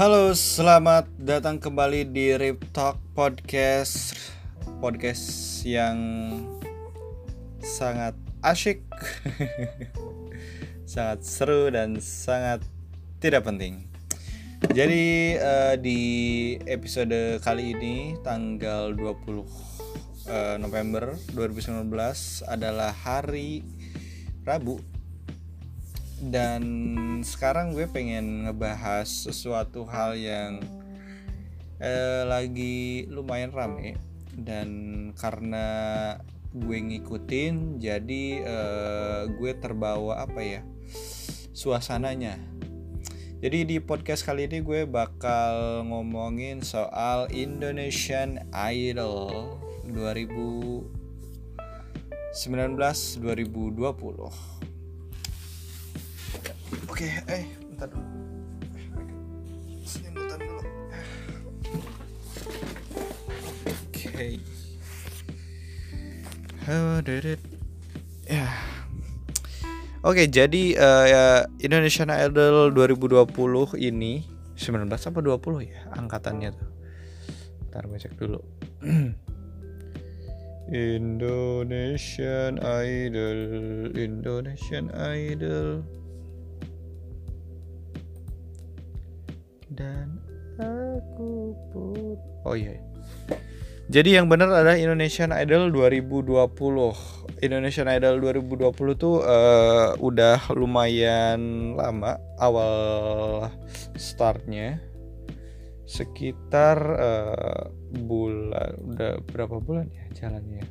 Halo, selamat datang kembali di Rip Talk Podcast. Podcast yang sangat asyik Sangat seru dan sangat tidak penting. Jadi uh, di episode kali ini tanggal 20 uh, November 2019 adalah hari Rabu dan sekarang gue pengen ngebahas sesuatu hal yang eh, lagi lumayan rame. Dan karena gue ngikutin jadi eh, gue terbawa apa ya suasananya. Jadi di podcast kali ini gue bakal ngomongin soal Indonesian Idol 2019 2020 Oke, eh, bentar dulu. Senyemutan dulu. Oke. How did it? Ya. Oke, jadi uh, ya, Indonesian Idol 2020 ini 19 apa 20 ya angkatannya tuh. Ntar gue cek dulu. Indonesian Idol, Indonesian Idol dan aku pun oh iya jadi yang benar adalah Indonesian Idol 2020 Indonesian Idol 2020 tuh uh, udah lumayan lama awal startnya. Sekitar uh, bulan udah berapa bulan ya jalannya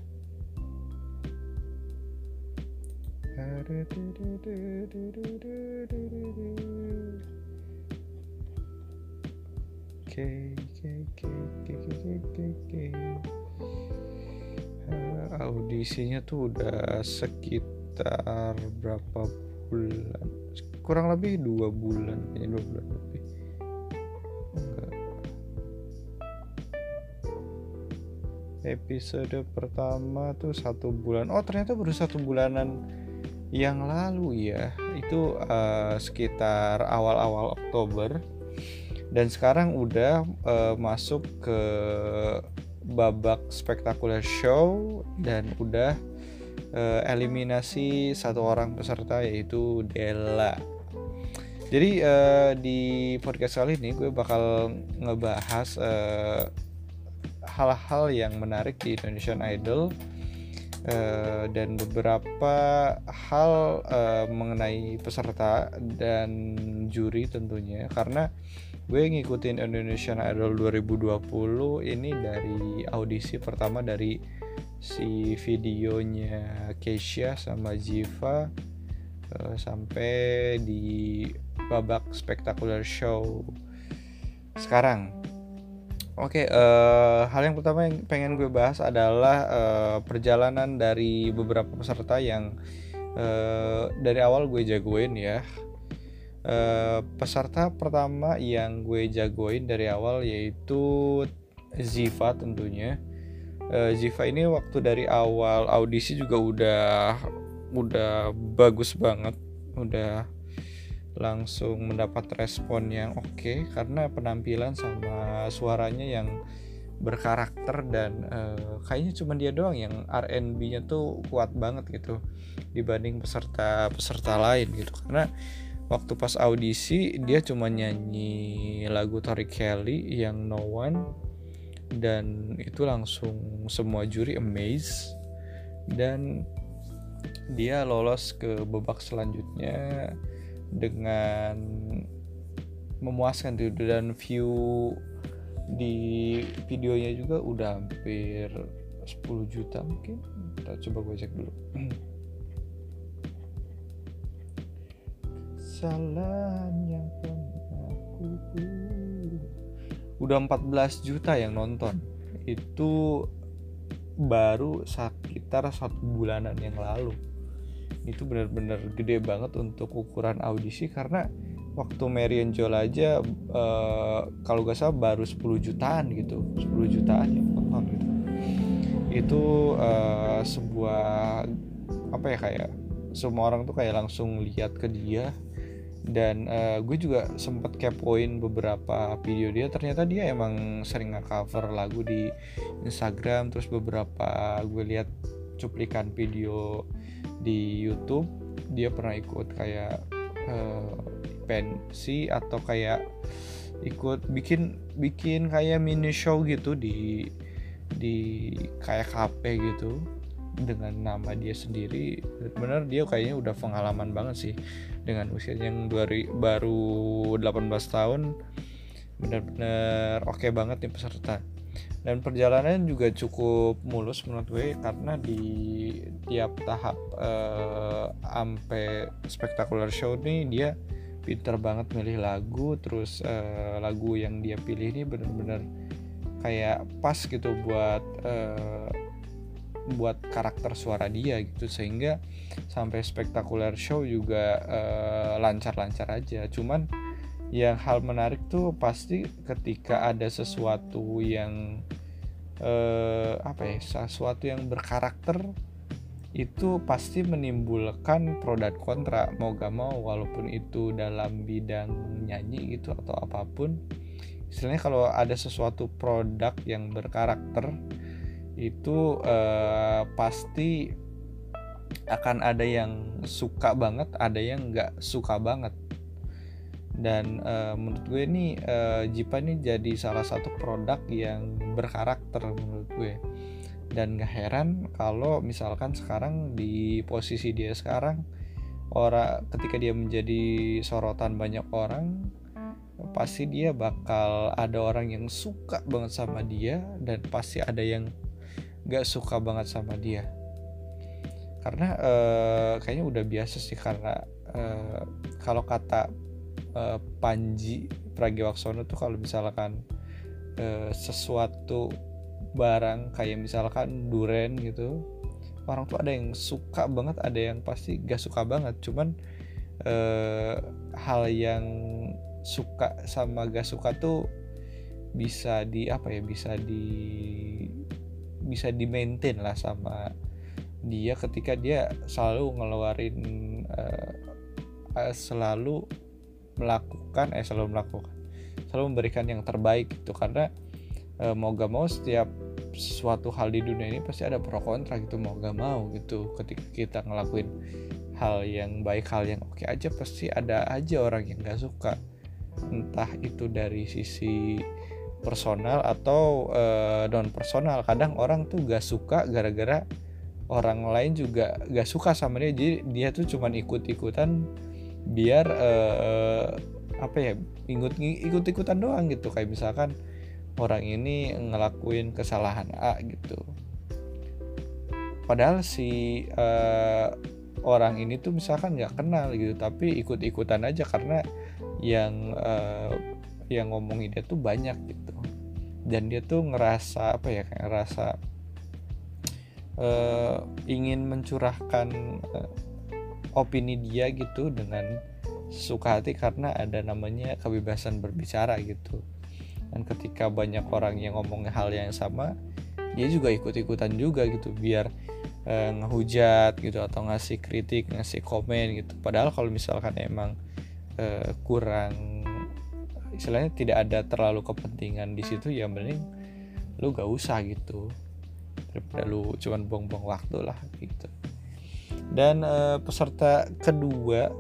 audisinya tuh udah sekitar berapa bulan? Kurang lebih dua bulan ya dua bulan lebih. Enggak. Episode pertama tuh satu bulan. Oh ternyata baru satu bulanan yang lalu ya. Itu uh, sekitar awal-awal Oktober dan sekarang udah uh, masuk ke babak spektakuler show dan udah uh, eliminasi satu orang peserta yaitu Della. Jadi uh, di podcast kali ini gue bakal ngebahas hal-hal uh, yang menarik di Indonesian Idol uh, dan beberapa hal uh, mengenai peserta dan juri tentunya karena gue ngikutin Indonesian Idol 2020 ini dari audisi pertama dari si videonya Keisha sama Jiva uh, sampai di babak spektakuler show sekarang. Oke, okay, uh, eh, hal yang pertama yang pengen gue bahas adalah uh, perjalanan dari beberapa peserta yang uh, dari awal gue jagoin ya uh, peserta pertama yang gue jagoin dari awal yaitu Ziva tentunya. Uh, Ziva ini waktu dari awal audisi juga udah udah bagus banget. Udah langsung mendapat respon yang oke okay, karena penampilan sama suaranya yang berkarakter dan uh, kayaknya cuma dia doang yang R&B-nya tuh kuat banget gitu dibanding peserta peserta lain gitu. Karena waktu pas audisi dia cuma nyanyi lagu Tori Kelly yang No One dan itu langsung semua juri amazed dan dia lolos ke babak selanjutnya dengan memuaskan tuh dan view di videonya juga udah hampir 10 juta mungkin. Kita coba gue cek dulu kesalahan yang pernah ku udah 14 juta yang nonton. Itu baru sekitar satu bulanan yang lalu. Itu benar-benar gede banget untuk ukuran audisi karena waktu Marion Joel aja uh, kalau gak salah baru 10 jutaan gitu. 10 jutaan yang nonton gitu. Itu uh, sebuah apa ya kayak semua orang tuh kayak langsung lihat ke dia dan uh, gue juga sempat kepoin beberapa video dia. Ternyata dia emang sering nge-cover lagu di Instagram terus beberapa gue lihat cuplikan video di YouTube dia pernah ikut kayak uh, pensi atau kayak ikut bikin bikin kayak mini show gitu di di kayak kafe gitu dengan nama dia sendiri benar dia kayaknya udah pengalaman banget sih dengan usia yang baru 18 tahun. Benar-benar oke okay banget nih peserta. Dan perjalanan juga cukup mulus menurut gue karena di tiap tahap uh, ampe spektakuler show nih dia pinter banget milih lagu terus uh, lagu yang dia pilih ini benar-benar kayak pas gitu buat uh, buat karakter suara dia gitu. Sehingga sampai spektakuler show juga uh, lancar-lancar aja. Cuman yang hal menarik tuh pasti ketika ada sesuatu yang uh, apa ya sesuatu yang berkarakter itu pasti menimbulkan pro dan kontra. Mau gak mau walaupun itu dalam bidang nyanyi gitu atau apa pun istilahnya kalau ada sesuatu produk yang berkarakter itu uh, pasti akan ada yang suka banget, ada yang nggak suka banget. Dan uh, menurut gue ini uh, Jipa ini jadi salah satu produk yang berkarakter menurut gue. Dan gak heran kalau misalkan sekarang di posisi dia sekarang orang ketika dia menjadi sorotan banyak orang pasti dia bakal ada orang yang suka banget sama dia dan pasti ada yang gak suka banget sama dia. Karena uh, kayaknya udah biasa sih karena uh, kalau kata uh, Panji Pragiwaksono tuh kalau misalkan uh, sesuatu barang kayak misalkan duren gitu orang tuh ada yang suka banget ada yang pasti gak suka banget. Cuman hal yang suka sama gak suka tuh bisa di apa ya bisa di bisa di maintain lah sama dia ketika dia selalu ngeluarin uh, selalu melakukan eh selalu melakukan selalu memberikan yang terbaik gitu. Karena uh, mau gak mau setiap sesuatu hal di dunia ini pasti ada pro kontra gitu mau gak mau gitu. Ketika kita ngelakuin hal yang baik hal yang oke aja pasti ada aja orang yang gak suka. Entah itu dari sisi personal atau uh, non personal. Kadang orang tuh gak suka gara-gara orang lain juga gak suka sama dia. Jadi dia tuh cuman ikut-ikutan biar uh, apa ya ikut ikut ikutan doang gitu. Kayak misalkan orang ini ngelakuin kesalahan A gitu. Padahal si uh, orang ini tuh misalkan nggak kenal gitu tapi ikut ikutan aja karena yang uh, yang ngomongin dia tuh banyak gitu. Dan dia tuh ngerasa apa ya kayak ngerasa uh, ingin mencurahkan uh, opini dia gitu dengan suka hati karena ada namanya kebebasan berbicara gitu. Dan ketika banyak orang yang ngomong hal yang sama dia juga ikut-ikutan juga gitu biar uh, ngehujat gitu atau ngasih kritik ngasih komen gitu. Padahal kalau misalkan emang uh, kurang istilahnya tidak ada terlalu kepentingan di situ ya mending lu gak usah gitu. Daripada lu cuman buang-buang waktu lah gitu. Dan uh, peserta kedua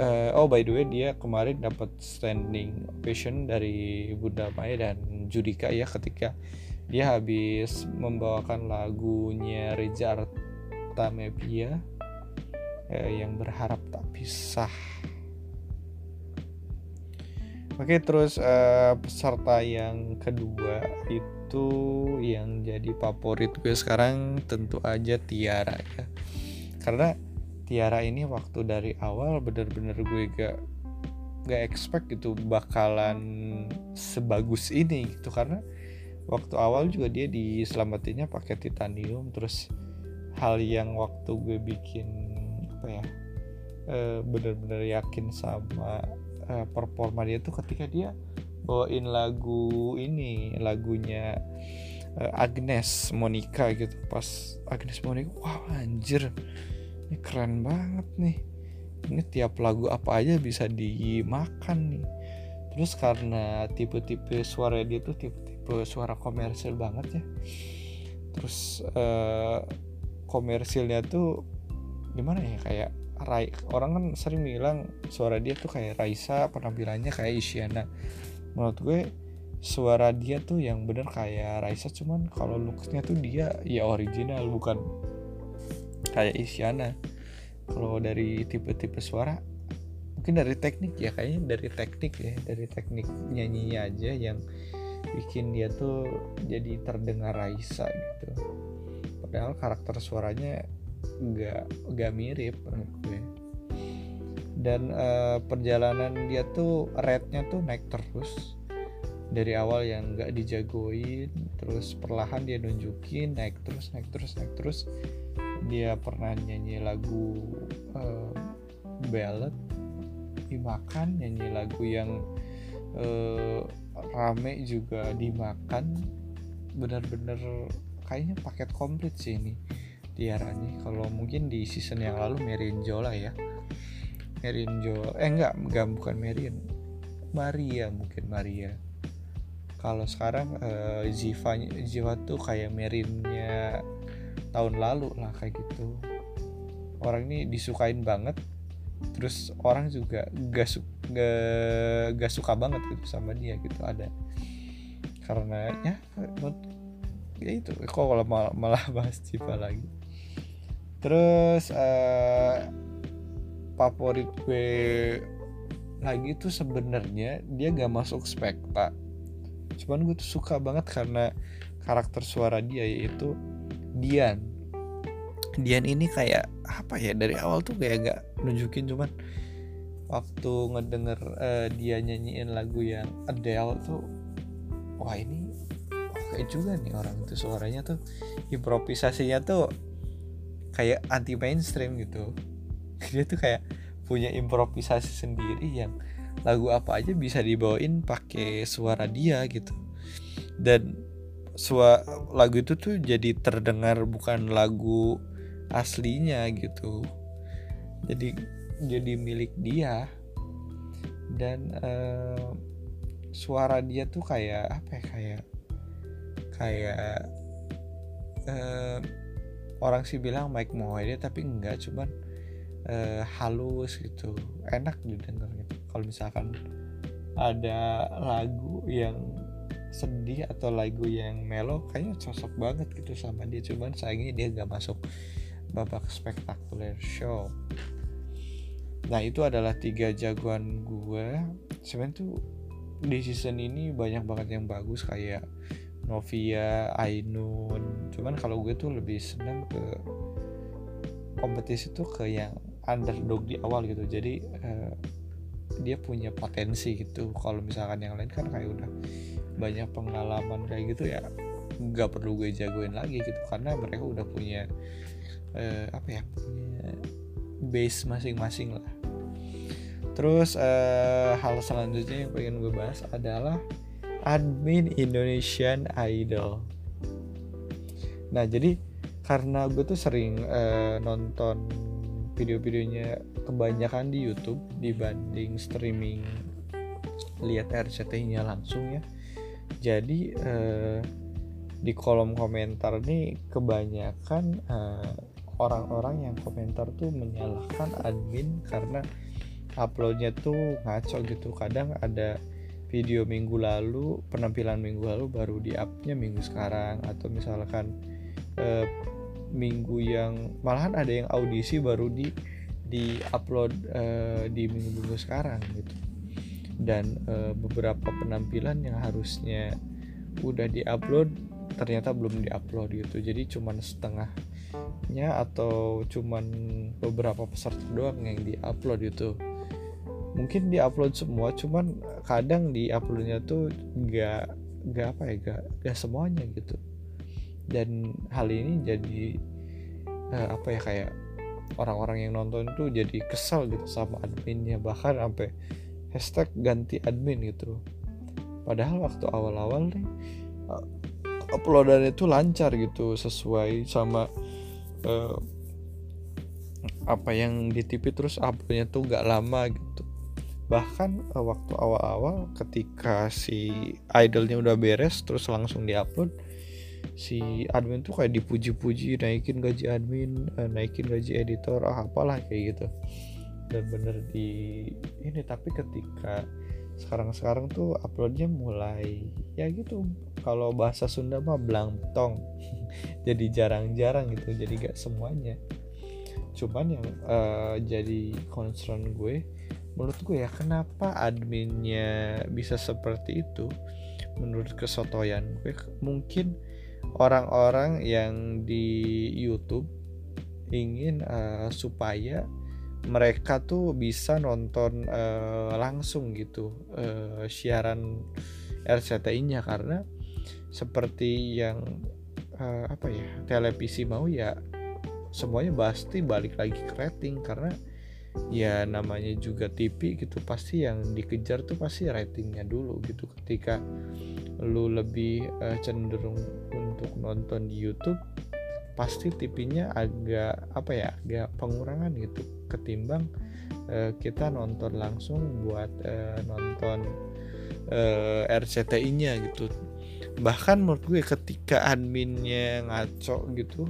uh, oh by the way dia kemarin dapat standing ovation dari Bunda Maya dan Judika ya ketika dia habis membawakan lagunya Reza Artamevia uh, yang berharap tak pisah Oke, terus uh, peserta yang kedua itu yang jadi favorit gue sekarang tentu aja Tiara ya. Karena Tiara ini waktu dari awal bener-bener gue gak gak expect gitu bakalan sebagus ini gitu karena waktu awal juga dia diselamatinnya pakai titanium terus hal yang waktu gue bikin apa ya eh, bener-bener yakin sama uh, performa dia tuh ketika dia bawain lagu ini lagunya uh, Agnes Monica gitu. Pas Agnes Monica wow anjir. Ini keren banget nih. Ini tiap lagu apa aja bisa dimakan nih. Terus karena tipe-tipe suara dia tuh tipe-tipe suara komersil banget ya. Terus uh, komersilnya tuh gimana ya kayak Rai, orang kan sering bilang suara dia tuh kayak Raisa penampilannya kayak Isyana. Menurut gue suara dia tuh yang bener kayak Raisa cuman kalau looksnya tuh dia ya original bukan kayak Isyana. Kalau dari tipe-tipe suara mungkin dari teknik ya kayaknya dari teknik ya dari teknik nyanyinya aja yang bikin dia tuh jadi terdengar Raisa gitu. Padahal karakter suaranya nggak nggak mirip gue. Dan uh, perjalanan dia tuh rate-nya tuh naik terus. Dari awal yang nggak dijagoin terus perlahan dia nunjukin naik terus naik terus naik terus. Dia pernah nyanyi lagu uh, ballad. Dimakan nyanyi lagu yang uh, rame juga dimakan. Bener-bener kayaknya paket komplit sih ini Tiara nih kalau mungkin di season yang lalu Merin Jola ya. Merin Jola eh enggak enggak bukan Merin Maria mungkin Maria. Kalau sekarang uh, Ziva Ziva tuh kayak Merinnya tahun lalu lah kayak gitu. Orang ini disukain banget terus orang juga gak, su gak, gak suka banget gitu sama dia gitu ada. Karena ya ya itu kok kalau malah, malah bahas Ziva lagi terus uh, favorit gue lagi tuh sebenarnya dia gak masuk spekta. Cuman gue tuh suka banget karena karakter suara dia yaitu Dian. Dian ini kayak apa ya dari awal tuh kayak gak nunjukin cuman waktu ngedenger uh, dia nyanyiin lagu yang Adele tuh wah ini oke juga nih orang itu suaranya tuh. Improvisasinya tuh kayak anti mainstream gitu. Dia tuh kayak punya improvisasi sendiri yang lagu apa aja bisa dibawain pakai suara dia gitu. Dan suara lagu itu tuh jadi terdengar bukan lagu aslinya gitu. Jadi jadi milik dia. Dan uh, suara dia tuh kayak apa ya kayak kayak uh, orang sih bilang Mike Mohede tapi enggak cuman uh, halus gitu enak didengar gitu. Kalau misalkan ada lagu yang sedih atau lagu yang melo kayaknya cocok banget gitu sama dia. Cuman sayangnya dia nggak masuk babak spektakuler show. Nah itu adalah tiga jagoan gue sebenarnya tuh di season ini banyak banget yang bagus kayak Novia, Ainun. Cuman kalau gue tuh lebih seneng ke kompetisi tuh ke yang underdog di awal gitu. Jadi uh, dia punya potensi gitu. Kalau misalkan yang lain kan kayak udah banyak pengalaman kayak gitu ya nggak perlu gue jagoin lagi gitu karena mereka udah punya uh, apa ya punya base masing-masing lah. Terus uh, hal selanjutnya yang pengen gue bahas adalah admin Indonesian Idol. Nah jadi karena gue tuh sering uh, nonton video-videonya kebanyakan di YouTube dibanding streaming lihat RCTI-nya langsung ya. Jadi uh, di kolom komentar nih kebanyakan uh, orang-orang yang komentar tuh menyalahkan admin karena uploadnya tuh ngaco gitu. Kadang ada video minggu lalu penampilan minggu lalu baru di upnya minggu sekarang. Atau misalkan eh, minggu yang malahan ada yang audisi baru di di upload eh, di minggu minggu sekarang gitu. Dan eh, beberapa penampilan yang harusnya udah di upload ternyata belum di upload gitu. Jadi cuman setengahnya atau cuman beberapa peserta doang yang di upload gitu mungkin diupload semua cuman kadang di uploadnya tuh gak gak apa ya gak, gak semuanya gitu. Dan hal ini jadi uh, apa ya kayak orang-orang yang nonton tuh jadi kesal gitu sama adminnya bahkan sampai hashtag ganti admin gitu. Padahal waktu awal-awal nih uh, uploadannya tuh lancar gitu sesuai sama uh, apa yang di TV terus uploadnya tuh gak lama gitu bahkan uh, waktu awal-awal ketika si idolnya udah beres terus langsung diupload si admin tuh kayak dipuji-puji naikin gaji admin uh, naikin gaji editor ah apalah kayak gitu. Dan bener di ini tapi ketika sekarang-sekarang tuh uploadnya mulai ya gitu. Kalau bahasa Sunda mah blangtong. Jadi jarang-jarang gitu jadi gak semuanya. Cuman yang uh, jadi concern gue menurut gue ya kenapa adminnya bisa seperti itu menurut kesotoyan? Gue mungkin orang-orang yang di YouTube ingin uh, supaya mereka tuh bisa nonton uh, langsung gitu uh, siaran RCTI-nya karena seperti yang uh, apa ya televisi mau ya semuanya pasti balik lagi ke rating. Karena ya namanya juga TV gitu pasti yang dikejar tuh pasti ratingnya dulu gitu. Ketika lu lebih uh, cenderung untuk nonton di YouTube pasti TV-nya agak apa ya agak pengurangan gitu. Ketimbang uh, kita nonton langsung buat uh, nonton uh, RCTI-nya gitu. Bahkan menurut gue ketika adminnya ngaco gitu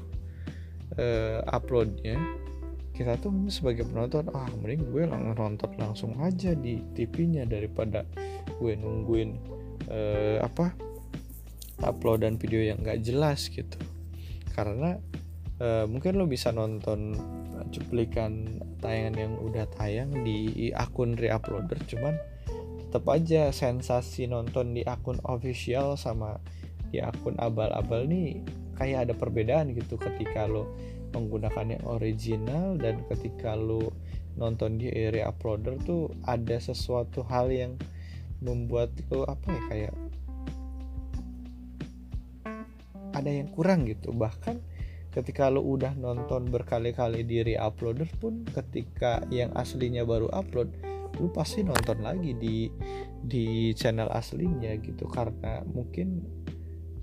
uh, uploadnya kita tuh sebagai penonton ah mending gue lang nonton langsung aja di TV-nya daripada gue nungguin uh, apa uploadan video yang gak jelas gitu. Karena uh, mungkin lo bisa nonton cuplikan tayangan yang udah tayang di akun reuploader cuman tetap aja sensasi nonton di akun official sama di akun abal-abal nih kayak ada perbedaan gitu ketika lo menggunakan yang original dan ketika lo nonton di area uploader tuh ada sesuatu hal yang membuat lo apa ya kayak ada yang kurang gitu. Bahkan ketika lo udah nonton berkali-kali di re-uploader pun ketika yang aslinya baru upload lu pasti nonton lagi di di channel aslinya gitu. Karena mungkin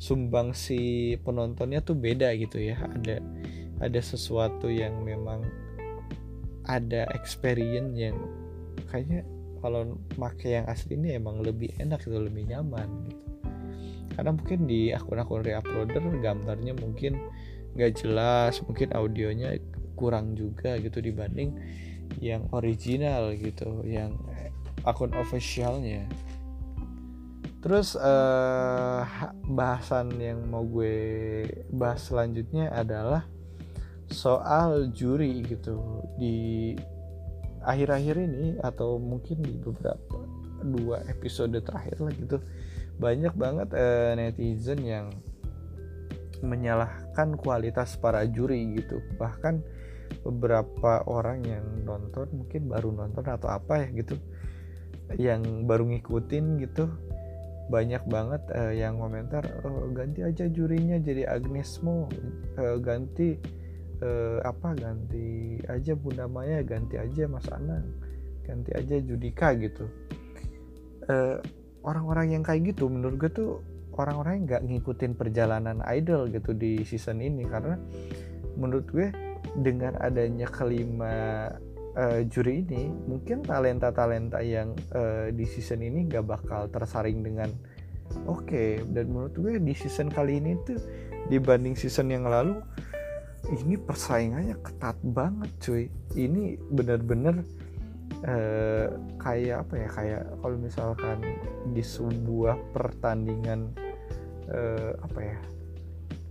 sumbang si penontonnya tuh beda gitu ya. Ada ada sesuatu yang memang ada experience yang kayaknya kalau pakai yang asli ini emang lebih enak gitu lebih nyaman gitu. Karena mungkin di akun-akun reuploader gambarnya mungkin nggak jelas mungkin audionya kurang juga gitu dibanding yang original gitu yang akun officialnya. Terus uh, bahasan yang mau gue bahas selanjutnya adalah soal juri gitu di akhir-akhir ini atau mungkin di beberapa dua episode terakhir lah gitu banyak banget uh, netizen yang menyalahkan kualitas para juri gitu. Bahkan beberapa orang yang nonton mungkin baru nonton atau apa ya gitu yang baru ngikutin gitu banyak banget uh, yang komentar oh, ganti aja jurinya jadi Agnesmo uh, ganti uh, apa ganti aja Bunda Maya ganti aja Mas Anang ganti aja Judika gitu uh, orang-orang yang kayak gitu menurut gue tuh orang-orang yang nggak ngikutin perjalanan idol gitu di season ini karena menurut gue dengan adanya kelima uh, juri ini mungkin talenta-talenta yang uh, di season ini nggak bakal tersaring dengan oke okay. dan menurut gue di season kali ini tuh dibanding season yang lalu ini persaingannya ketat banget cuy. Ini bener-bener eh, kayak apa ya kayak kalau misalkan di sebuah pertandingan eh, apa ya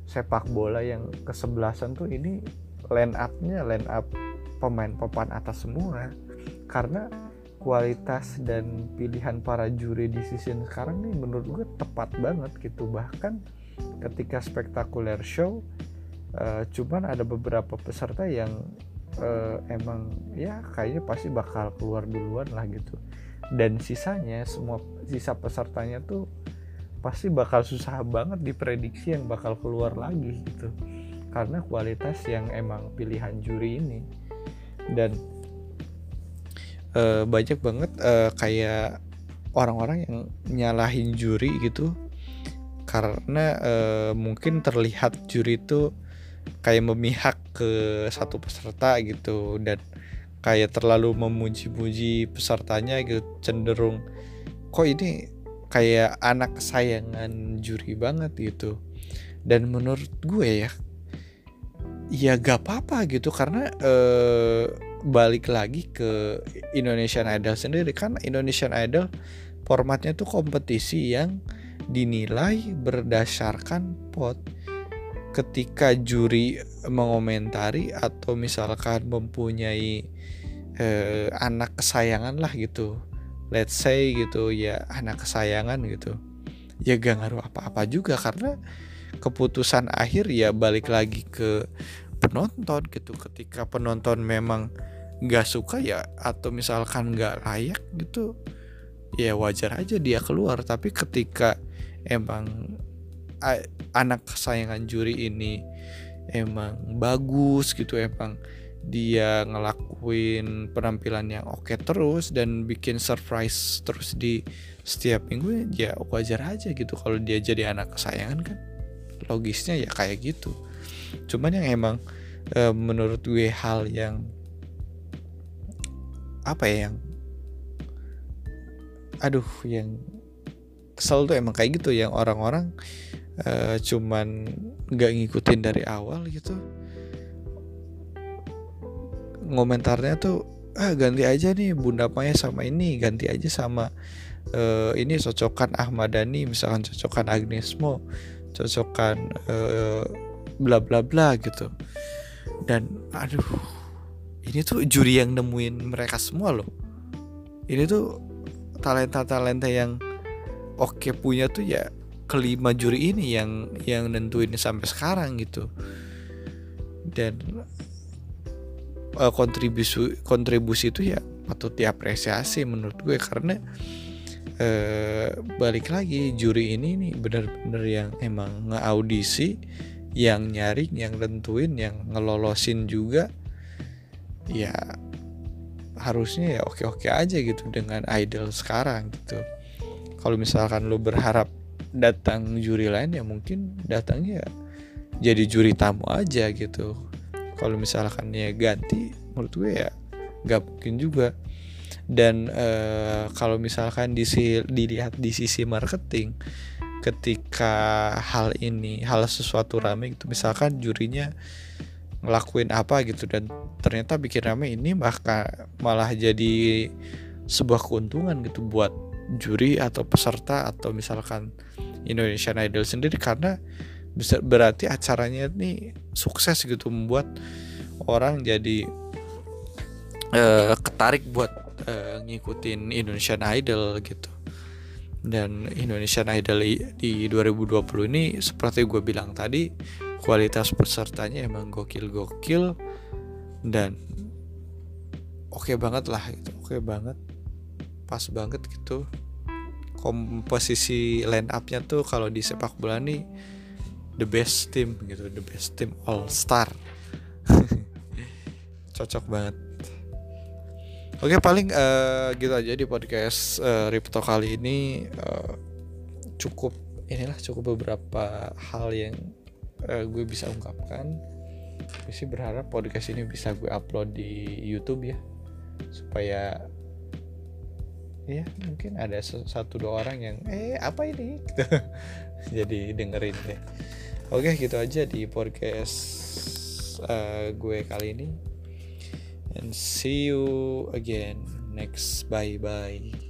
sepak bola yang kesebelasan tuh ini line upnya line up pemain papan atas semua. Karena kualitas dan pilihan para juri di season sekarang nih menurut gue tepat banget gitu. Bahkan ketika spektakuler show uh, cuman ada beberapa peserta yang uh, emang ya kayaknya pasti bakal keluar duluan lah gitu. Dan sisanya semua sisa pesertanya tuh pasti bakal susah banget diprediksi yang bakal keluar lagi gitu. Karena kualitas yang emang pilihan juri ini. Dan uh, banyak banget uh, kayak orang-orang yang nyalahin juri gitu. Karena uh, mungkin terlihat juri itu kayak memihak ke satu peserta gitu dan kayak terlalu memuji-muji pesertanya gitu cenderung kok ini kayak anak kesayangan juri banget gitu? Dan menurut gue ya ya gak apa-apa gitu karena eh, balik lagi ke Indonesian Idol sendiri. Kan Indonesian Idol formatnya tuh kompetisi yang dinilai berdasarkan pot ketika juri mengomentari atau misalkan mempunyai eh, anak kesayangan lah gitu. Let's say gitu ya anak kesayangan gitu. Ya gak ngaruh apa-apa juga karena keputusan akhir ya balik lagi ke penonton gitu. Ketika penonton memang nggak suka ya atau misalkan nggak layak gitu ya wajar aja dia keluar. Tapi ketika emang anak kesayangan juri ini emang bagus gitu emang dia ngelakuin penampilan yang oke terus dan bikin surprise terus di setiap minggu ya wajar aja gitu kalau dia jadi anak kesayangan kan. Logisnya ya kayak gitu. Cuman yang emang e, menurut gue hal yang apa ya yang aduh yang kesel tuh emang kayak gitu yang orang-orang e, cuman nggak ngikutin dari awal gitu. Ngomentarnya tuh ah ganti aja nih Bunda Maya sama ini ganti aja sama uh, ini cocokan Ahmad Dhani misalkan cocokan Agnes Mo cocokan uh, bla bla bla gitu. Dan aduh ini tuh juri yang nemuin mereka semua loh. Ini tuh talenta talenta yang oke punya tuh ya kelima juri ini yang yang nentuin sampai sekarang gitu. Dan uh, kontribusi kontribusi itu ya patut diapresiasi menurut gue karena eh, balik lagi juri ini nih bener-bener yang emang ngeaudisi yang nyaring yang tentuin yang ngelolosin juga. Ya harusnya ya oke-oke aja gitu dengan idol sekarang gitu. Kalau misalkan lo berharap datang juri lain ya mungkin datangnya jadi juri tamu aja gitu. Kalau misalkan ya ganti menurut gue ya gak mungkin juga. Dan uh, kalau misalkan disi, dilihat di sisi marketing ketika hal ini hal sesuatu rame gitu misalkan jurinya ngelakuin apa gitu dan ternyata bikin rame ini bahkan malah jadi sebuah keuntungan gitu buat juri atau peserta atau misalkan Indonesian Idol sendiri karena bisa berarti acaranya ini sukses gitu membuat orang jadi uh, ketarik buat uh, ngikutin Indonesian Idol gitu. Dan Indonesian Idol di 2020 ini seperti gue bilang tadi kualitas pesertanya emang gokil-gokil dan oke okay banget lah itu oke okay banget pas banget gitu. Komposisi line upnya tuh kalau di sepak bola nih the best team gitu the best team all star. Cocok banget. Oke paling uh, gitu aja di podcast uh, Ripto kali ini. Uh, cukup inilah cukup beberapa hal yang uh, gue bisa ungkapkan. Gue sih berharap podcast ini bisa gue upload di YouTube ya supaya ya mungkin ada satu dua orang yang eh apa ini? Gitu. Jadi dengerin deh. Oke gitu aja di podcast uh, gue kali ini. And see you again. Next bye bye